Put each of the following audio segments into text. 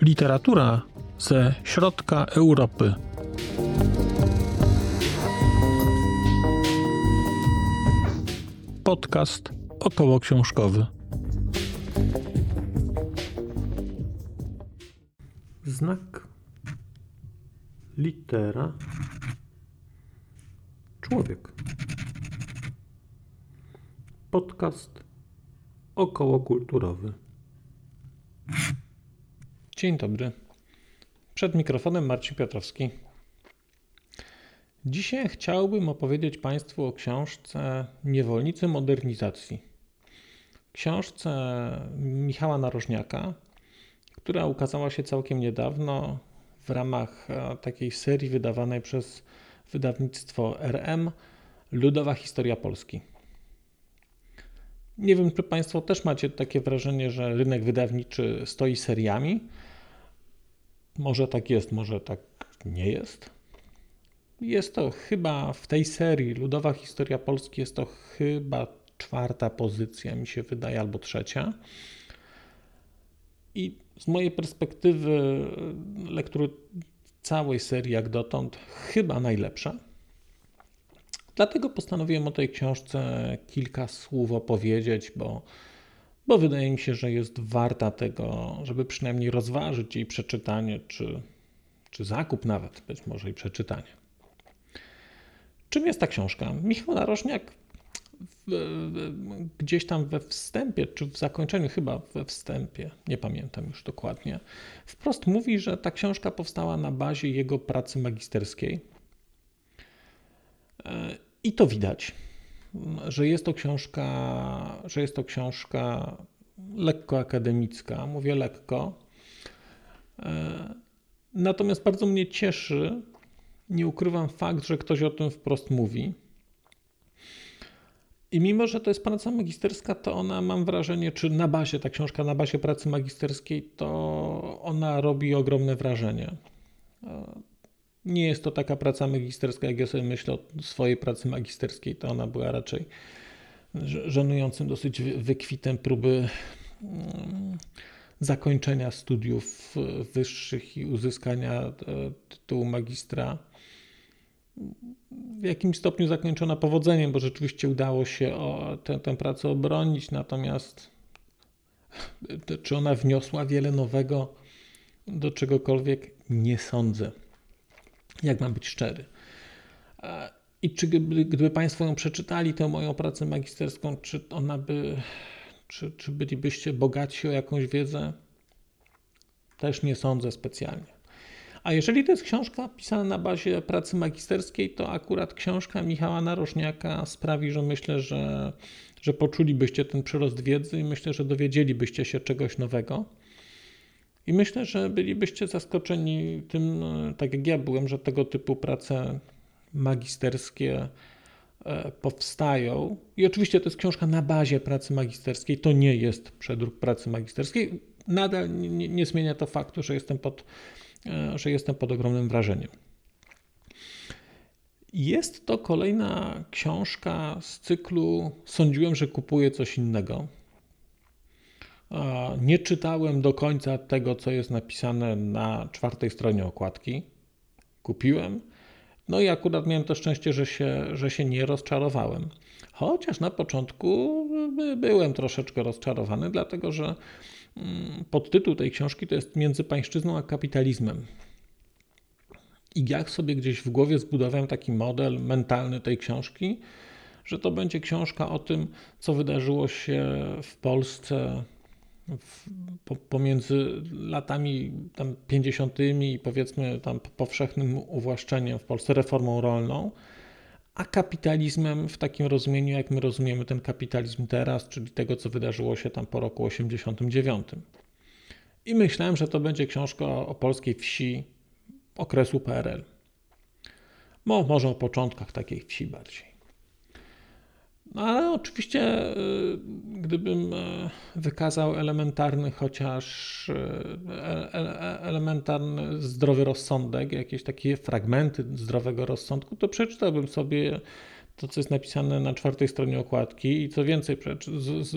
Literatura ze środka Europy. Podcast około książkowy. Znak litera człowiek. Podcast okołokulturowy. Dzień dobry. Przed mikrofonem Marcin Piotrowski. Dzisiaj chciałbym opowiedzieć Państwu o książce Niewolnicy modernizacji. Książce Michała Narożniaka, która ukazała się całkiem niedawno w ramach e, takiej serii wydawanej przez wydawnictwo RM Ludowa Historia Polski. Nie wiem, czy Państwo też macie takie wrażenie, że rynek wydawniczy stoi seriami. Może tak jest, może tak nie jest. Jest to chyba w tej serii Ludowa Historia Polski, jest to chyba czwarta pozycja, mi się wydaje, albo trzecia. I z mojej perspektywy lektury całej serii jak dotąd chyba najlepsza. Dlatego postanowiłem o tej książce kilka słów opowiedzieć, bo, bo wydaje mi się, że jest warta tego, żeby przynajmniej rozważyć jej przeczytanie, czy, czy zakup nawet, być może i przeczytanie. Czym jest ta książka? Michał Narożniak gdzieś tam we wstępie, czy w zakończeniu, chyba we wstępie, nie pamiętam już dokładnie, wprost mówi, że ta książka powstała na bazie jego pracy magisterskiej. E, I to widać, że jest to książka, że jest to książka lekko akademicka, mówię lekko. E, natomiast bardzo mnie cieszy, nie ukrywam fakt, że ktoś o tym wprost mówi. I mimo, że to jest praca magisterska, to ona, mam wrażenie, czy na bazie, ta książka na bazie pracy magisterskiej, to ona robi ogromne wrażenie. Nie jest to taka praca magisterska, jak ja sobie myślę o swojej pracy magisterskiej, to ona była raczej żenującym dosyć wykwitem próby mm, zakończenia studiów wyższych i uzyskania e, tytułu magistra w jakimś stopniu zakończona powodzeniem, bo rzeczywiście udało się o tę, tę pracę obronić, natomiast czy ona wniosła wiele nowego do czegokolwiek? Nie sądzę, jak mam być szczery. I czy gdyby, gdyby Państwo ją przeczytali, tę moją pracę magisterską, czy ona by, czy, czy bylibyście bogatsi o jakąś wiedzę? Też nie sądzę specjalnie. A jeżeli to jest książka pisana na bazie pracy magisterskiej, to akurat książka Michała Narożniaka sprawi, że myślę, że, że poczulibyście ten przyrost wiedzy i myślę, że dowiedzielibyście się czegoś nowego. I myślę, że bylibyście zaskoczeni tym, tak jak ja byłem, że tego typu prace magisterskie e, powstają. I oczywiście to jest książka na bazie pracy magisterskiej, to nie jest przedruk pracy magisterskiej. Nadal nie, nie zmienia to faktu, że jestem pod że jestem pod ogromnym wrażeniem. Jest to kolejna książka z cyklu Sądziłem, że kupuję coś innego. Nie czytałem do końca tego, co jest napisane na czwartej stronie okładki. Kupiłem. No i akurat miałem to szczęście, że się, że się nie rozczarowałem. Chociaż na początku byłem troszeczkę rozczarowany, dlatego że podtytuł tej książki to jest Między pańszczyzną a kapitalizmem. I jak sobie gdzieś w głowie zbudowałem taki model mentalny tej książki, że to będzie książka o tym, co wydarzyło się w Polsce w, po, pomiędzy latami tam 50. i powiedzmy tam powszechnym uwłaszczeniem w Polsce, reformą rolną, a kapitalizmem w takim rozumieniu, jak my rozumiemy ten kapitalizm teraz, czyli tego, co wydarzyło się tam po roku 89. I myślałem, że to będzie książka o polskiej wsi okresu PRL. Mo, może o początkach takiej wsi bardziej. No ale oczywiście, y, gdybym e, wykazał elementarny, chociaż e, e, elementarny zdrowy rozsądek, jakieś takie fragmenty zdrowego rozsądku, to przeczytałbym sobie to, co jest napisane na czwartej stronie okładki i co więcej,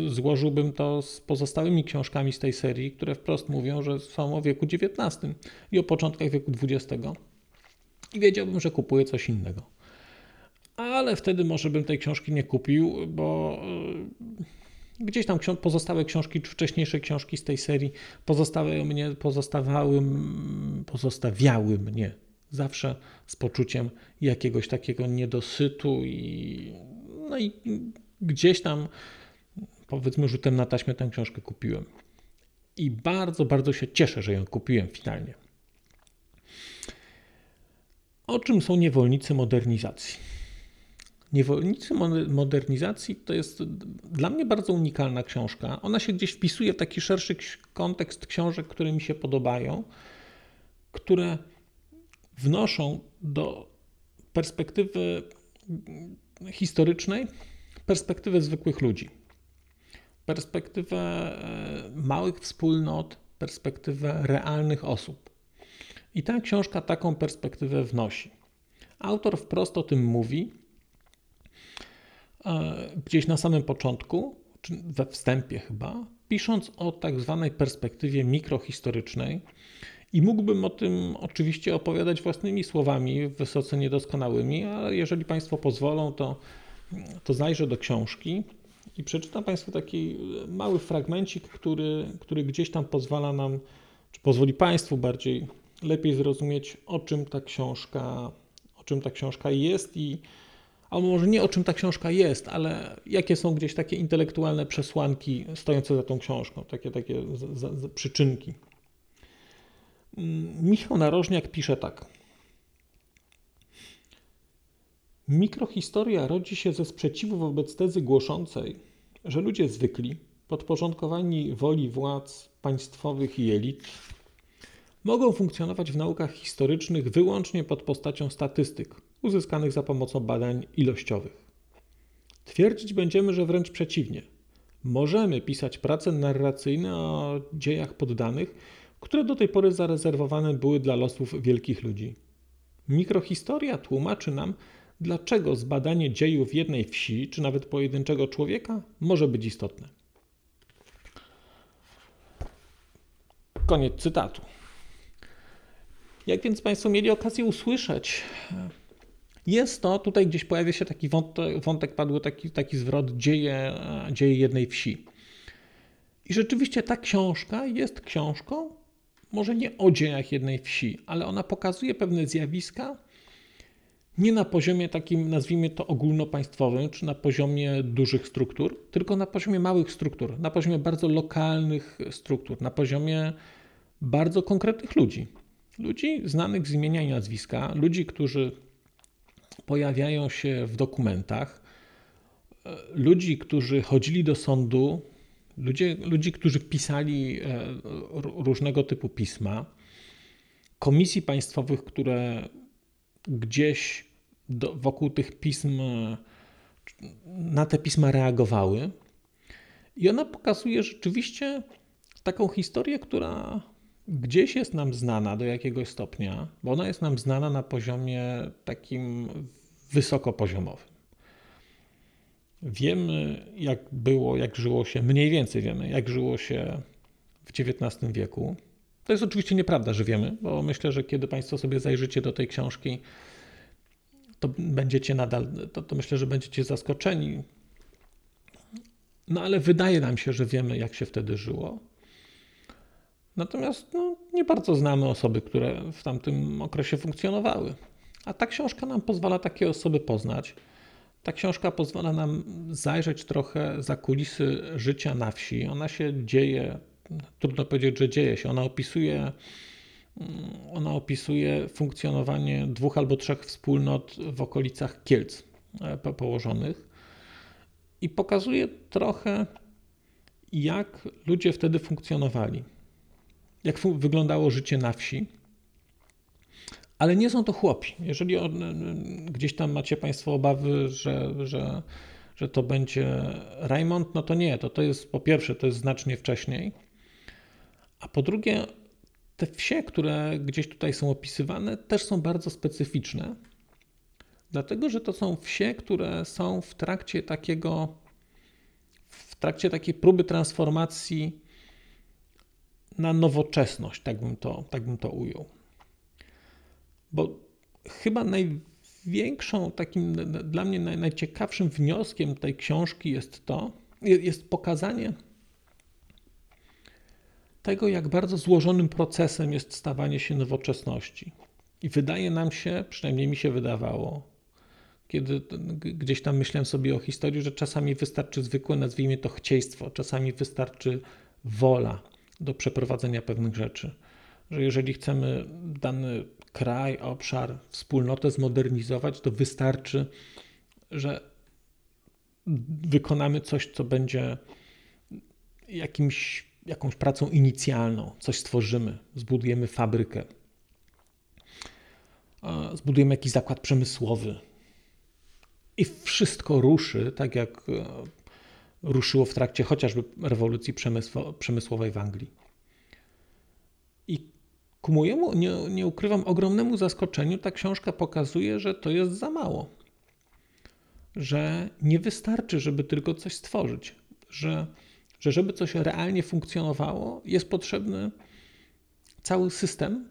złożyłbym to z pozostałymi książkami z tej serii, które wprost mówią, że są o wieku XIX i o początkach wieku XX. I wiedziałbym, że kupuję coś innego ale wtedy może bym tej książki nie kupił, bo e, gdzieś tam pozostałe książki, czy wcześniejsze książki z tej serii pozostały mnie, pozostawały, pozostawiały mnie zawsze z poczuciem jakiegoś takiego niedosytu i no i gdzieś tam powiedzmy rzutem na taśmę tę książkę kupiłem. I bardzo, bardzo się cieszę, że ją kupiłem finalnie. O czym są niewolnicy modernizacji? Niewolnicy modernizacji to jest dla mnie bardzo unikalna książka. Ona się gdzieś wpisuje w taki szerszy kontekst książek, które mi się podobają, które wnoszą do perspektywy historycznej perspektywę zwykłych ludzi, perspektywę e, małych wspólnot, perspektywę realnych osób. I ta książka taką perspektywę wnosi. Autor wprost o tym mówi gdzieś na samym początku, czy we wstępie chyba, pisząc o tak zwanej perspektywie mikrohistorycznej. I mógłbym o tym oczywiście opowiadać własnymi słowami, wysoce niedoskonałymi, ale jeżeli Państwo pozwolą, to, to zajrzę do książki i przeczytam Państwu taki mały fragmencik, który, który gdzieś tam pozwala nam, czy pozwoli Państwu bardziej lepiej zrozumieć, o czym ta książka, o czym ta książka jest i, albo może nie o czym ta książka jest, ale jakie są gdzieś takie intelektualne przesłanki stojące za tą książką, takie, takie za, za przyczynki. Mm, Michał Narożniak pisze tak. Mikrohistoria rodzi się ze sprzeciwu wobec tezy głoszącej, że ludzie zwykli, podporządkowani woli władz państwowych i elit, mogą funkcjonować w naukach historycznych wyłącznie pod postacią statystyk, uzyskanych za pomocą badań ilościowych. Twierdzić będziemy, że wręcz przeciwnie. Możemy pisać prace narracyjne o dziejach poddanych, które do tej pory zarezerwowane były dla losów wielkich ludzi. Mikrohistoria tłumaczy nam, dlaczego zbadanie dziejów jednej wsi, czy nawet pojedynczego człowieka, może być istotne. Koniec cytatu. Jak więc Państwo mieli okazję usłyszeć, jest to, tutaj gdzieś pojawia się taki wątek, wątek padł taki, taki zwrot, dzieje, dzieje jednej wsi. I rzeczywiście ta książka jest książką, może nie o dziejach jednej wsi, ale ona pokazuje pewne zjawiska, nie na poziomie takim, nazwijmy to ogólnopaństwowym, czy na poziomie dużych struktur, tylko na poziomie małych struktur, na poziomie bardzo lokalnych struktur, na poziomie bardzo konkretnych ludzi. Ludzi znanych z imienia i nazwiska, ludzi, którzy pojawiają się w dokumentach, ludzi, którzy chodzili do sądu, ludzie, ludzi, którzy pisali e, różnego typu pisma, komisji państwowych, które gdzieś do, wokół tych pism, na te pisma reagowały. I ona pokazuje rzeczywiście taką historię, która gdzieś jest nam znana do jakiegoś stopnia, bo ona jest nam znana na poziomie takim wysokopoziomowym. Wiemy, jak było, jak żyło się, mniej więcej wiemy, jak żyło się w XIX wieku. To jest oczywiście nieprawda, że wiemy, bo myślę, że kiedy Państwo sobie zajrzycie do tej książki, to będziecie nadal, to, to myślę, że będziecie zaskoczeni. No ale wydaje nam się, że wiemy, jak się wtedy żyło. Natomiast no, nie bardzo znamy osoby, które w tamtym okresie funkcjonowały. A ta książka nam pozwala takie osoby poznać. Ta książka pozwala nam zajrzeć trochę za kulisy życia na wsi. Ona się dzieje, trudno powiedzieć, że dzieje się. Ona opisuje, mm, ona opisuje funkcjonowanie dwóch albo trzech wspólnot w okolicach Kielc e, położonych i pokazuje trochę, jak ludzie wtedy funkcjonowali jak wyglądało życie na wsi. Ale nie są to chłopi. Jeżeli on, gdzieś tam macie Państwo obawy, że, że, że to będzie Raymond, no to nie, to, to jest po pierwsze, to jest znacznie wcześniej, a po drugie, te wsie, które gdzieś tutaj są opisywane, też są bardzo specyficzne, dlatego że to są wsie, które są w trakcie takiego, w trakcie takiej próby transformacji na nowoczesność, tak bym to, tak bym to ujął. Bo chyba największą, takim dla mnie najciekawszym wnioskiem tej książki jest to, jest pokazanie tego, jak bardzo złożonym procesem jest stawanie się nowoczesności. I wydaje nam się, przynajmniej mi się wydawało, kiedy gdzieś tam myślałem sobie o historii, że czasami wystarczy zwykłe, nazwijmy to chcieństwo, czasami wystarczy wola do przeprowadzenia pewnych rzeczy. Że jeżeli chcemy dany kraj, obszar, wspólnotę zmodernizować, to wystarczy, że wykonamy coś, co będzie jakimś jakąś pracą inicjalną, coś stworzymy, zbudujemy fabrykę, zbudujemy jakiś zakład przemysłowy. I wszystko ruszy, tak jak e, ruszyło w trakcie chociażby rewolucji przemysłowej w Anglii. Ku mojemu, nie, nie ukrywam, ogromnemu zaskoczeniu ta książka pokazuje, że to jest za mało. Że nie wystarczy, żeby tylko coś stworzyć, że że żeby coś realnie funkcjonowało, jest potrzebny cały system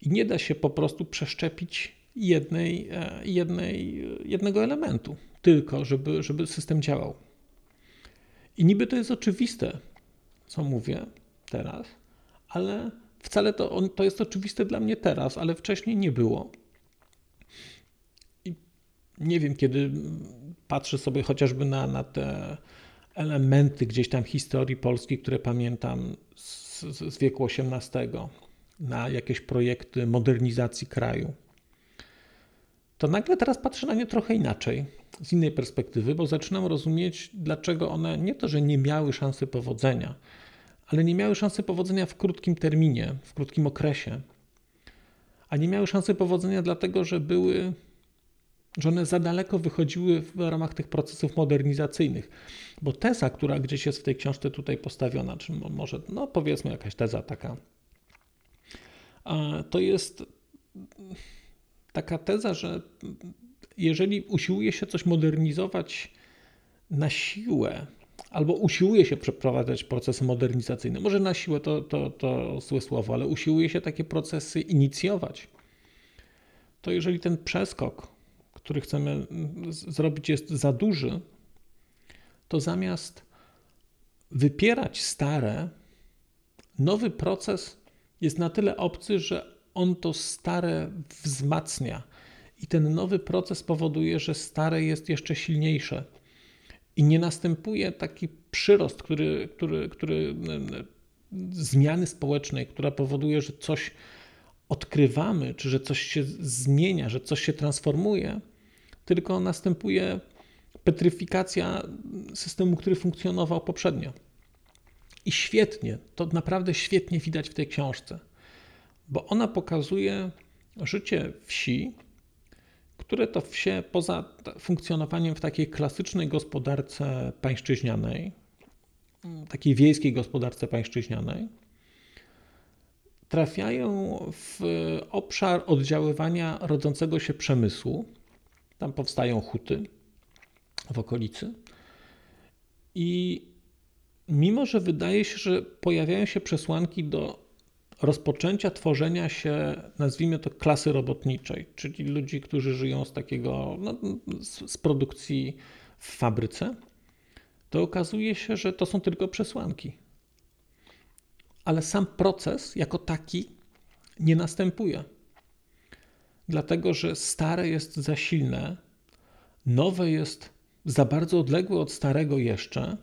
i nie da się po prostu przeszczepić jednej, e, jednej, jednego elementu, tylko żeby, żeby system działał. I niby to jest oczywiste, co mówię teraz, ale wcale to, to jest oczywiste dla mnie teraz, ale wcześniej nie było. I nie wiem, kiedy patrzę sobie chociażby na, na te elementy gdzieś tam historii Polski, które pamiętam z, z wieku XVIII, na jakieś projekty modernizacji kraju, to nagle teraz patrzę na nie trochę inaczej, z innej perspektywy, bo zaczynam rozumieć, dlaczego one nie to, że nie miały szansy powodzenia, ale nie miały szansy powodzenia w krótkim terminie, w krótkim okresie. A nie miały szansy powodzenia dlatego, że były że one za daleko wychodziły w ramach tych procesów modernizacyjnych. Bo teza, która gdzieś jest w tej książce tutaj postawiona, czy może, no powiedzmy jakaś teza taka, to jest taka teza, że jeżeli usiłuje się coś modernizować na siłę, albo usiłuje się przeprowadzać procesy modernizacyjne, może na siłę to, to, to złe słowo, ale usiłuje się takie procesy inicjować, to jeżeli ten przeskok który chcemy zrobić, jest za duży, to zamiast wypierać stare, nowy proces jest na tyle obcy, że on to stare wzmacnia. I ten nowy proces powoduje, że stare jest jeszcze silniejsze. I nie następuje taki przyrost, który, który, który zmiany społecznej, która powoduje, że coś odkrywamy, czy że coś się zmienia, że coś się transformuje, tylko następuje petryfikacja systemu, który funkcjonował poprzednio. I świetnie, to naprawdę świetnie widać w tej książce, bo ona pokazuje życie wsi, które to wsie poza funkcjonowaniem w takiej klasycznej gospodarce pańszczyźnianej, takiej wiejskiej gospodarce pańszczyźnianej, trafiają w obszar oddziaływania rodzącego się przemysłu, tam powstają huty w okolicy. I mimo, że wydaje się, że pojawiają się przesłanki do rozpoczęcia tworzenia się, nazwijmy to, klasy robotniczej, czyli ludzi, którzy żyją z takiego, no, z, z produkcji w fabryce, to okazuje się, że to są tylko przesłanki. Ale sam proces jako taki nie następuje dlatego że stare jest za silne, nowe jest za bardzo odległe od starego jeszcze.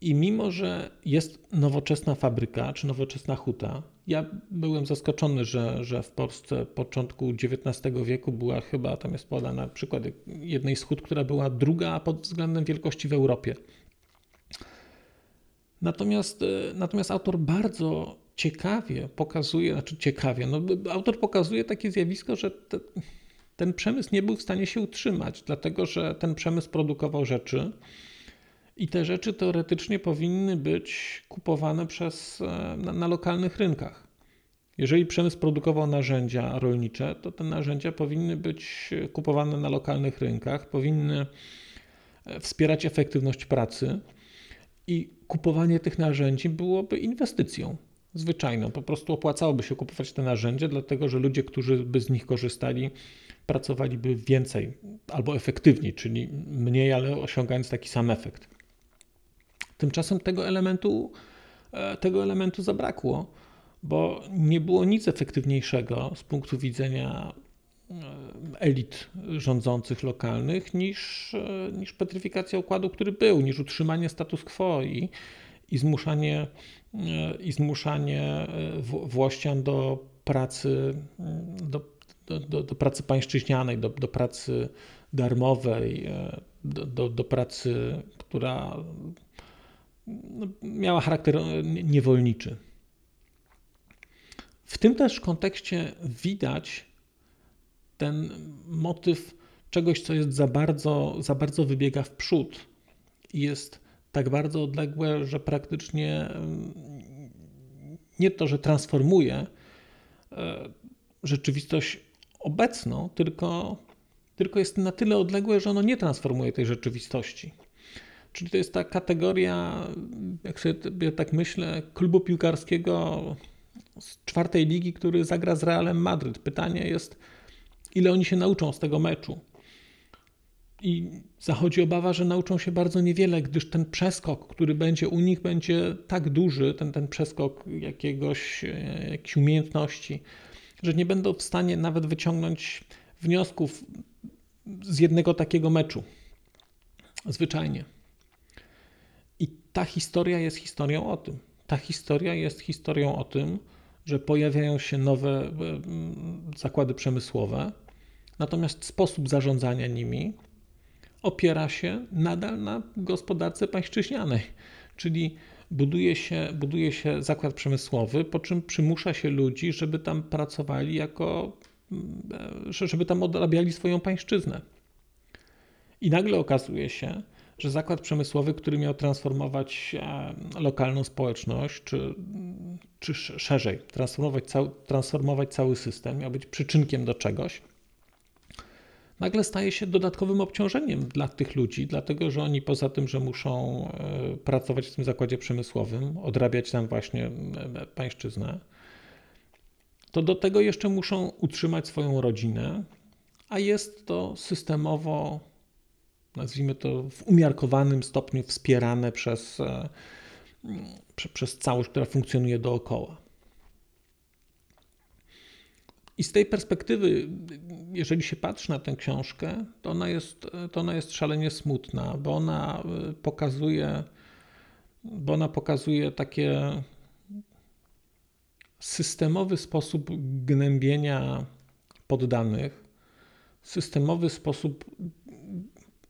I mimo, że jest nowoczesna fabryka czy nowoczesna huta, ja byłem zaskoczony, że, że w Polsce początku XIX wieku była chyba, tam jest podana przykład jednej z hut, która była druga pod względem wielkości w Europie. Natomiast, e, natomiast autor bardzo ciekawie pokazuje, znaczy ciekawie, no, autor pokazuje takie zjawisko, że te, ten przemysł nie był w stanie się utrzymać, dlatego że ten przemysł produkował rzeczy i te rzeczy teoretycznie powinny być kupowane przez, e, na, na lokalnych rynkach. Jeżeli przemysł produkował narzędzia rolnicze, to te narzędzia powinny być kupowane na lokalnych rynkach, powinny e, wspierać efektywność pracy i kupowanie tych narzędzi byłoby inwestycją zwyczajną. Po prostu opłacałoby się kupować te narzędzia, dlatego że ludzie, którzy by z nich korzystali, pracowaliby więcej albo efektywniej, czyli mniej, ale osiągając taki sam efekt. Tymczasem tego elementu, e, tego elementu zabrakło, bo nie było nic efektywniejszego z punktu widzenia e, elit rządzących lokalnych niż, e, niż petryfikacja układu, który był, niż utrzymanie status quo i, i zmuszanie, i zmuszanie Włościan do pracy, do, do, do, do pracy pańszczyźnianej, do, do pracy darmowej, do, do, do pracy, która miała charakter niewolniczy. W tym też kontekście widać ten motyw czegoś, co jest za bardzo, za bardzo wybiega w przód i jest tak bardzo odległe, że praktycznie mm, nie to, że transformuje e, rzeczywistość obecną, tylko, tylko jest na tyle odległe, że ono nie transformuje tej rzeczywistości. Czyli to jest ta kategoria, jak sobie tak myślę, klubu piłkarskiego z czwartej ligi, który zagra z Realem Madryt. Pytanie jest, ile oni się nauczą z tego meczu. I zachodzi obawa, że nauczą się bardzo niewiele, gdyż ten przeskok, który będzie u nich, będzie tak duży, ten, ten przeskok jakiegoś, jakiejś umiejętności, że nie będą w stanie nawet wyciągnąć wniosków z jednego takiego meczu. Zwyczajnie. Ta historia jest historią o tym. Ta historia jest historią o tym, że pojawiają się nowe e, zakłady przemysłowe, natomiast sposób zarządzania nimi opiera się nadal na gospodarce pańszczyźnianej, czyli buduje się, buduje się zakład przemysłowy, po czym przymusza się ludzi, żeby tam pracowali jako, e, żeby tam odrabiali swoją pańszczyznę. I nagle okazuje się, że zakład przemysłowy, który miał transformować e, lokalną społeczność, czy, czy szerzej, transformować, cał, transformować cały system, miał być przyczynkiem do czegoś, nagle staje się dodatkowym obciążeniem dla tych ludzi, dlatego że oni poza tym, że muszą e, pracować w tym zakładzie przemysłowym, odrabiać tam właśnie e, pańszczyznę, to do tego jeszcze muszą utrzymać swoją rodzinę, a jest to systemowo nazwijmy to w umiarkowanym stopniu wspierane przez, e, przez całość, która funkcjonuje dookoła. I z tej perspektywy, jeżeli się patrzy na tę książkę, to ona jest, to ona jest szalenie smutna, bo ona e, pokazuje, bo ona pokazuje takie systemowy sposób gnębienia poddanych, systemowy sposób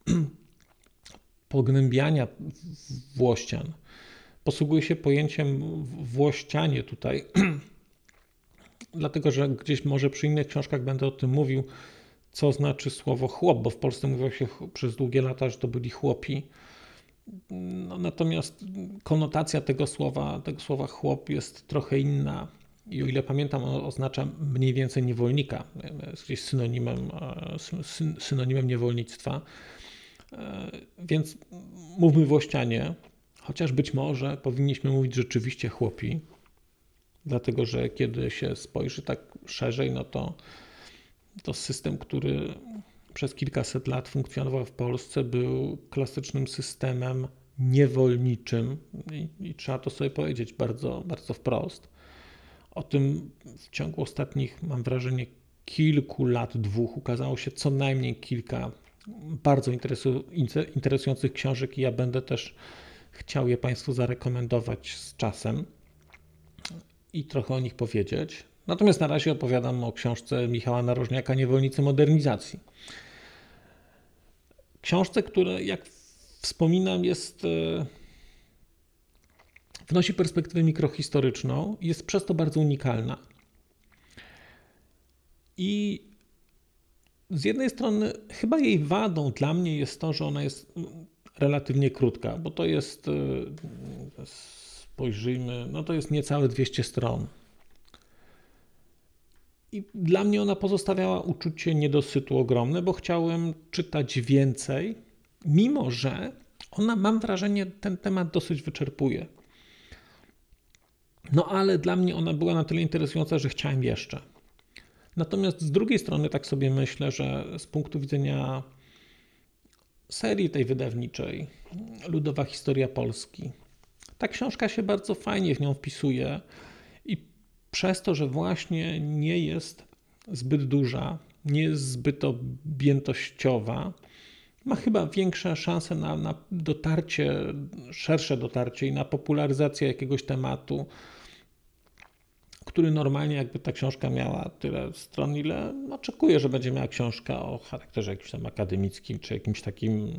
pognębiania Włościan. Posługuje się pojęciem Włościanie tutaj, dlatego że gdzieś może przy innych książkach będę o tym mówił, co znaczy słowo chłop, bo w Polsce mówiło się przez długie lata, że to byli chłopi. No, natomiast konotacja tego słowa, tego słowa chłop jest trochę inna. I o ile pamiętam, oznacza mniej więcej niewolnika, jest gdzieś synonimem, e, synonimem niewolnictwa. E, więc mówmy Włościanie, chociaż być może powinniśmy mówić rzeczywiście chłopi, dlatego że kiedy się spojrzy tak szerzej, no to, to system, który przez kilkaset lat funkcjonował w Polsce, był klasycznym systemem niewolniczym i, i trzeba to sobie powiedzieć bardzo, bardzo wprost. O tym w ciągu ostatnich, mam wrażenie, kilku lat, dwóch ukazało się co najmniej kilka bardzo interesujących książek i ja będę też chciał je Państwu zarekomendować z czasem i trochę o nich powiedzieć. Natomiast na razie opowiadam o książce Michała Narożniaka Niewolnicy Modernizacji. Książce, która jak wspominam jest e, wnosi perspektywę mikrohistoryczną jest przez to bardzo unikalna. I z jednej strony, chyba jej wadą dla mnie jest to, że ona jest relatywnie krótka, bo to jest, spojrzyjmy, no to jest niecałe 200 stron. I dla mnie ona pozostawiała uczucie niedosytu ogromne, bo chciałem czytać więcej, mimo że ona, mam wrażenie, ten temat dosyć wyczerpuje. No ale dla mnie ona była na tyle interesująca, że chciałem jeszcze. Natomiast z drugiej strony, tak sobie myślę, że z punktu widzenia serii tej wydawniczej, Ludowa Historia Polski, ta książka się bardzo fajnie w nią wpisuje i przez to, że właśnie nie jest zbyt duża, nie jest zbyt objętościowa, ma chyba większe szanse na, na dotarcie, szersze dotarcie i na popularyzację jakiegoś tematu, który normalnie jakby ta książka miała tyle stron, ile oczekuję, że będzie miała książka o charakterze jakimś tam akademickim, czy jakimś takim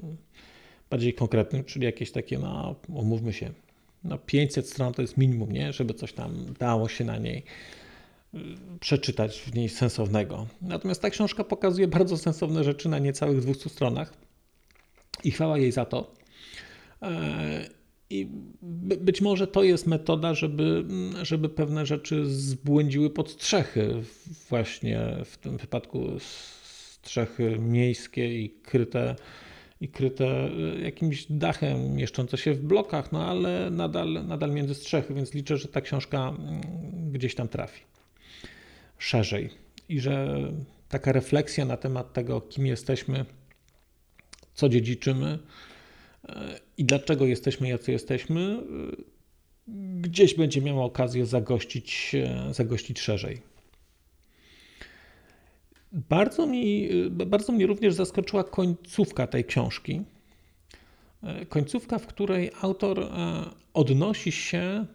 bardziej konkretnym, czyli jakieś takie, no umówmy się, no 500 stron to jest minimum, nie? Żeby coś tam dało się na niej y, przeczytać w niej sensownego. Natomiast ta książka pokazuje bardzo sensowne rzeczy na niecałych 200 stronach i chwała jej za to. E, I być może to jest metoda, żeby, żeby pewne rzeczy zbłędziły pod strzechy, właśnie w tym wypadku strzechy miejskie i kryte, i kryte jakimś dachem mieszczące się w blokach, no ale nadal, nadal między strzechy, więc liczę, że ta książka mm, gdzieś tam trafi. Szerzej. I że taka refleksja na temat tego, kim jesteśmy, co dziedziczymy, i dlaczego jesteśmy jacy jesteśmy, gdzieś będzie miała okazję zagościć, zagościć szerzej. Bardzo, mi, bardzo mnie również zaskoczyła końcówka tej książki. Końcówka, w której autor e, odnosi się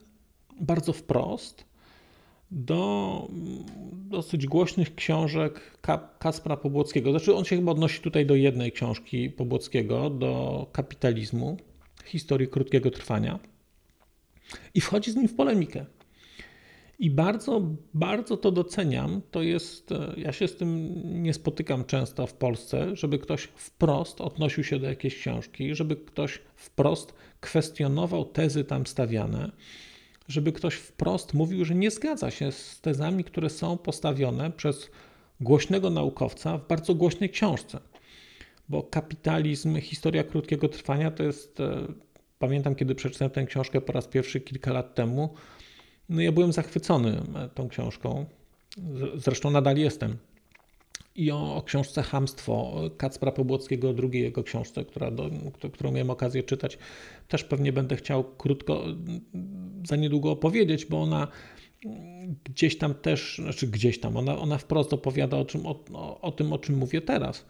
bardzo wprost do dosyć głośnych książek Kaspra Pobłockiego. Znaczy, on się chyba odnosi tutaj do jednej książki Pobłockiego, do kapitalizmu, historii krótkiego trwania i wchodzi z nim w polemikę. I bardzo, bardzo to doceniam. To jest, ja się z tym nie spotykam często w Polsce, żeby ktoś wprost odnosił się do jakiejś książki, żeby ktoś wprost kwestionował tezy tam stawiane żeby ktoś wprost mówił, że nie zgadza się z tezami, które są postawione przez głośnego naukowca w bardzo głośnej książce. Bo kapitalizm, historia krótkiego trwania to jest. E, pamiętam, kiedy przeczytałem tę książkę po raz pierwszy kilka lat temu. No ja byłem zachwycony e, tą książką. Zresztą nadal jestem i o, o książce Hamstwo Kacpra Pobłockiego, drugiej jego książce, która do, którą miałem okazję czytać, też pewnie będę chciał krótko, za niedługo opowiedzieć, bo ona gdzieś tam też, znaczy gdzieś tam, ona, ona wprost opowiada o, czym, o, o tym, o czym mówię teraz.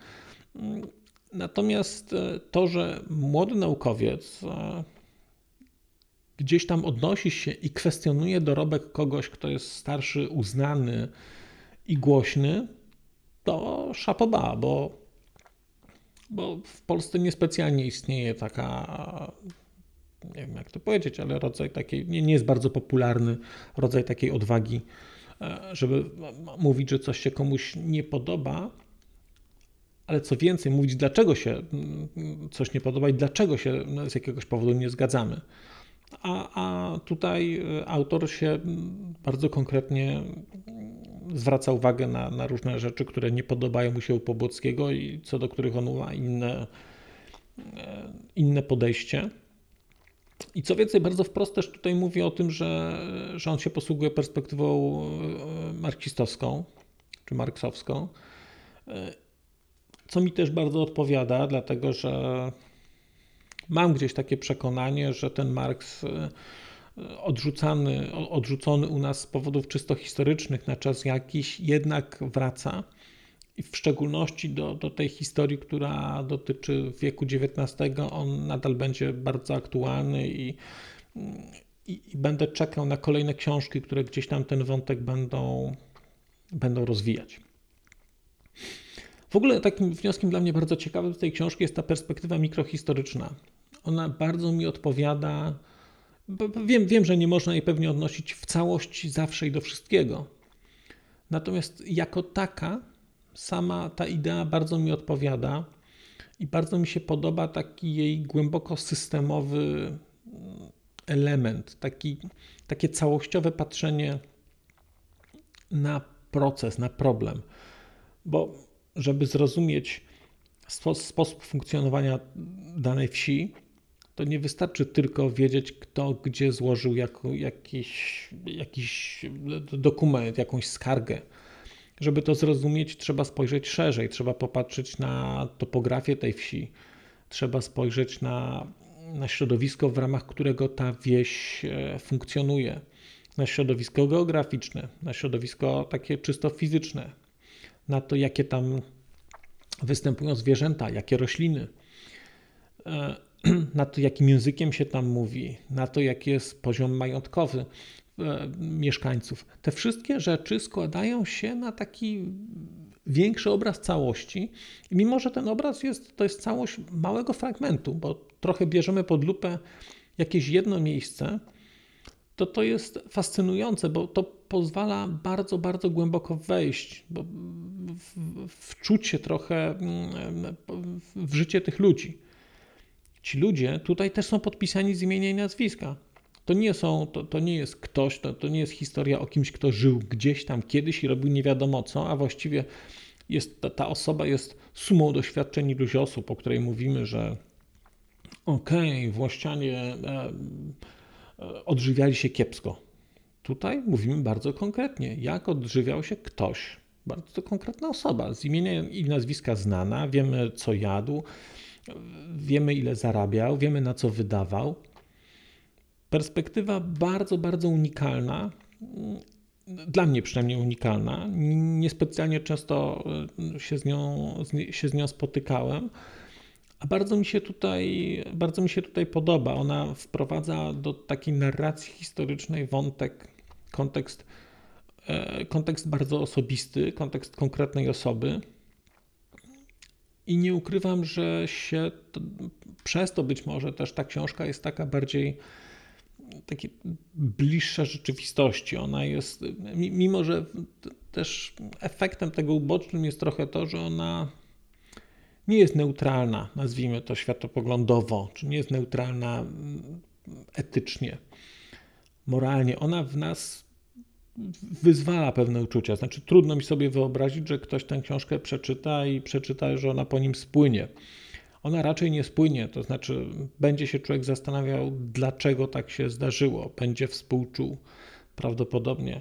Natomiast e, to, że młody naukowiec e, gdzieś tam odnosi się i kwestionuje dorobek kogoś, kto jest starszy, uznany i głośny, to szapoba, bo, bo w Polsce niespecjalnie istnieje taka, nie wiem jak to powiedzieć, ale rodzaj takiej, nie, nie jest bardzo popularny rodzaj takiej odwagi, e, żeby mówić, że coś się komuś nie podoba, ale co więcej, mówić, dlaczego się mm, coś nie podoba i dlaczego się z jakiegoś powodu nie zgadzamy. A, a tutaj e, autor się bardzo konkretnie zwraca uwagę na, na różne rzeczy, które nie podobają mu się u Pobłockiego i co do których on ma inne, e, inne podejście. I co więcej, bardzo wprost też tutaj mówi o tym, że, że on się posługuje perspektywą e, marksistowską czy marksowską, e, co mi też bardzo odpowiada, dlatego że mam gdzieś takie przekonanie, że ten Marks odrzucany, odrzucony u nas z powodów czysto historycznych na czas jakiś, jednak wraca. I w szczególności do, do tej historii, która dotyczy wieku XIX, on nadal będzie bardzo aktualny i, i, i będę czekał na kolejne książki, które gdzieś tam ten wątek będą, będą rozwijać. W ogóle takim wnioskiem dla mnie bardzo ciekawym z tej książki jest ta perspektywa mikrohistoryczna. Ona bardzo mi odpowiada Wiem, wiem, że nie można jej pewnie odnosić w całości zawsze i do wszystkiego. Natomiast jako taka sama ta idea bardzo mi odpowiada i bardzo mi się podoba taki jej głęboko systemowy element, taki, takie całościowe patrzenie na proces, na problem. Bo żeby zrozumieć sposób funkcjonowania danej wsi, to nie wystarczy tylko wiedzieć, kto gdzie złożył jakiś, jakiś dokument, jakąś skargę. Żeby to zrozumieć, trzeba spojrzeć szerzej, trzeba popatrzeć na topografię tej wsi, trzeba spojrzeć na, na środowisko, w ramach którego ta wieś e, funkcjonuje, na środowisko geograficzne, na środowisko takie czysto fizyczne, na to, jakie tam występują zwierzęta, jakie rośliny, e, na to, jakim językiem się tam mówi, na to, jaki jest poziom majątkowy e, mieszkańców. Te wszystkie rzeczy składają się na taki większy obraz całości. Mimo, że ten obraz jest, to jest całość małego fragmentu, bo trochę bierzemy pod lupę jakieś jedno miejsce, to to jest fascynujące, bo to pozwala bardzo, bardzo głęboko wejść, bo wczuć się trochę mm, w życie tych ludzi. Ci ludzie tutaj też są podpisani z imienia i nazwiska. To nie, są, to, to nie jest ktoś, to, to nie jest historia o kimś, kto żył gdzieś tam kiedyś i robił nie wiadomo co, a właściwie jest, ta, ta osoba jest sumą doświadczeń iluś osób, o której mówimy, że okej, okay, Włościanie e, odżywiali się kiepsko. Tutaj mówimy bardzo konkretnie, jak odżywiał się ktoś, bardzo konkretna osoba, z imienia i nazwiska znana, wiemy co jadł, wiemy ile zarabiał, wiemy na co wydawał. Perspektywa bardzo, bardzo unikalna, dla mnie przynajmniej unikalna. Niespecjalnie często się z nią, się z nią spotykałem. A bardzo mi się tutaj, bardzo mi się tutaj podoba. Ona wprowadza do takiej narracji historycznej wątek, kontekst, e, kontekst bardzo osobisty, kontekst konkretnej osoby. I nie ukrywam, że się to, przez to być może też ta książka jest taka bardziej taki bliższa rzeczywistości. Ona jest, mimo że też efektem tego ubocznym jest trochę to, że ona nie jest neutralna, nazwijmy to światopoglądowo, czy nie jest neutralna mm, etycznie, moralnie. Ona w nas wyzwala pewne uczucia. Znaczy, trudno mi sobie wyobrazić, że ktoś tę książkę przeczyta i przeczyta, że ona po nim spłynie. Ona raczej nie spłynie, to znaczy, będzie się człowiek zastanawiał, dlaczego tak się zdarzyło, będzie współczuł prawdopodobnie.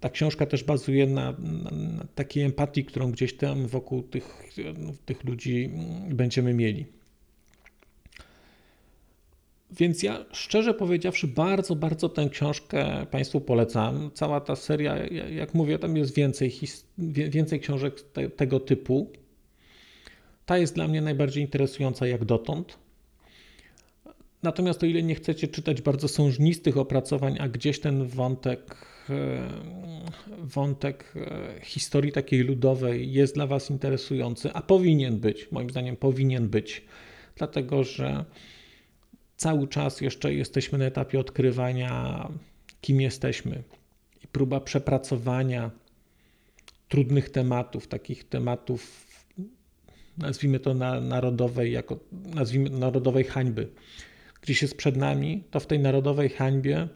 Ta książka też bazuje na, na, na takiej empatii, którą gdzieś tam wokół tych, tych ludzi będziemy mieli. Więc ja szczerze powiedziawszy, bardzo, bardzo tę książkę Państwu polecam. Cała ta seria, jak mówię, tam jest więcej, więcej książek te, tego typu. Ta jest dla mnie najbardziej interesująca jak dotąd. Natomiast o ile nie chcecie czytać bardzo sążnistych opracowań, a gdzieś ten wątek, wątek e, historii takiej ludowej jest dla Was interesujący, a powinien być, moim zdaniem powinien być, dlatego że cały czas jeszcze jesteśmy na etapie odkrywania, kim jesteśmy i próba przepracowania trudnych tematów, takich tematów, nazwijmy to na narodowej, jako nazwijmy narodowej hańby. Gdzieś jest przed nami, to w tej narodowej hańbie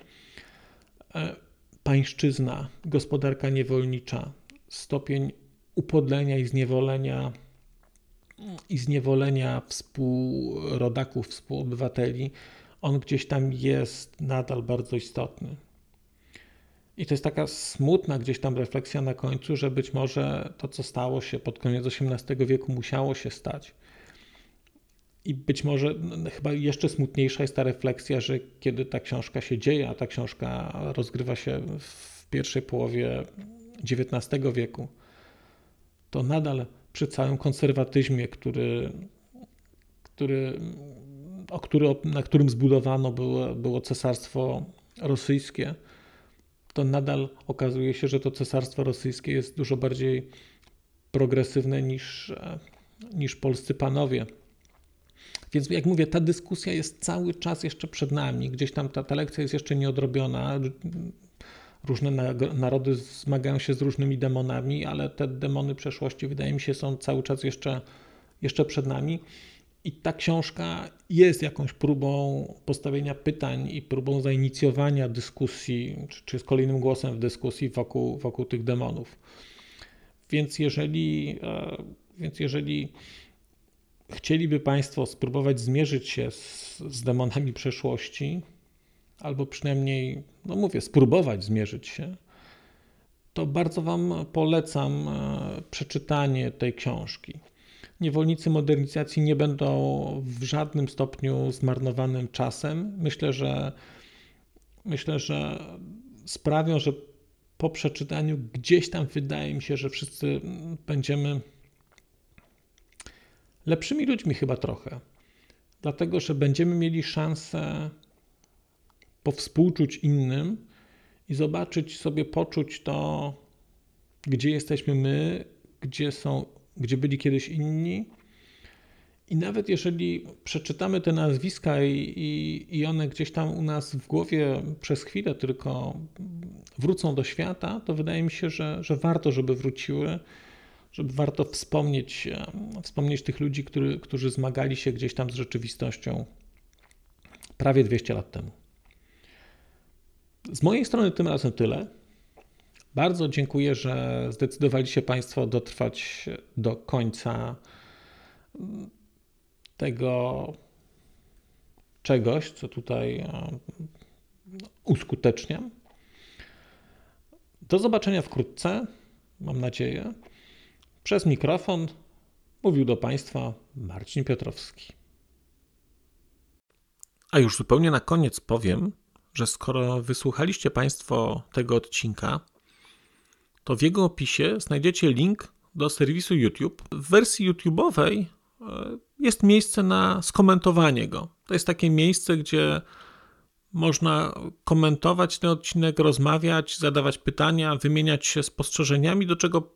e, pańszczyzna, gospodarka niewolnicza, stopień upodlenia i zniewolenia i zniewolenia współrodaków, współobywateli, on gdzieś tam jest nadal bardzo istotny. I to jest taka smutna gdzieś tam refleksja na końcu, że być może to, co stało się pod koniec XVIII wieku, musiało się stać. I być może no, chyba jeszcze smutniejsza jest ta refleksja, że kiedy ta książka się dzieje, a ta książka rozgrywa się w pierwszej połowie XIX wieku, to nadal przy całym konserwatyzmie, który, który, o który, na którym zbudowano było, było cesarstwo rosyjskie, to nadal okazuje się, że to cesarstwo rosyjskie jest dużo bardziej progresywne niż, niż polscy panowie. Więc jak mówię, ta dyskusja jest cały czas jeszcze przed nami. Gdzieś tam ta, ta lekcja jest jeszcze nieodrobiona. Różne narody zmagają się z różnymi demonami, ale te demony przeszłości, wydaje mi się, są cały czas jeszcze, jeszcze przed nami. I ta książka jest jakąś próbą postawienia pytań i próbą zainicjowania dyskusji, czy, czy z kolejnym głosem w dyskusji wokół, wokół tych demonów. Więc jeżeli, e, więc jeżeli chcieliby Państwo spróbować zmierzyć się z, z demonami przeszłości, albo przynajmniej, no mówię, spróbować zmierzyć się, to bardzo Wam polecam e, przeczytanie tej książki. Niewolnicy modernizacji nie będą w żadnym stopniu zmarnowanym czasem. Myślę, że myślę, że sprawią, że po przeczytaniu gdzieś tam wydaje mi się, że wszyscy będziemy lepszymi ludźmi chyba trochę. Dlatego, że będziemy mieli szansę powspółczuć innym i zobaczyć sobie, poczuć to, gdzie jesteśmy my, gdzie są, gdzie byli kiedyś inni. I nawet jeżeli przeczytamy te nazwiska i, i, i one gdzieś tam u nas w głowie przez chwilę tylko wrócą do świata, to wydaje mi się, że, że warto, żeby wróciły, żeby warto wspomnieć, e, wspomnieć tych ludzi, który, którzy zmagali się gdzieś tam z rzeczywistością prawie 200 lat temu. Z mojej strony tym razem tyle. Bardzo dziękuję, że zdecydowali się Państwo dotrwać do końca tego czegoś, co tutaj e, uskuteczniam. Do zobaczenia wkrótce, mam nadzieję. Przez mikrofon mówił do Państwa Marcin Piotrowski. A już zupełnie na koniec powiem, że skoro wysłuchaliście Państwo tego odcinka, to w jego opisie znajdziecie link do serwisu YouTube. W wersji YouTube'owej e, jest miejsce na skomentowanie go. To jest takie miejsce, gdzie można komentować ten odcinek, rozmawiać, zadawać pytania, wymieniać się spostrzeżeniami, do czego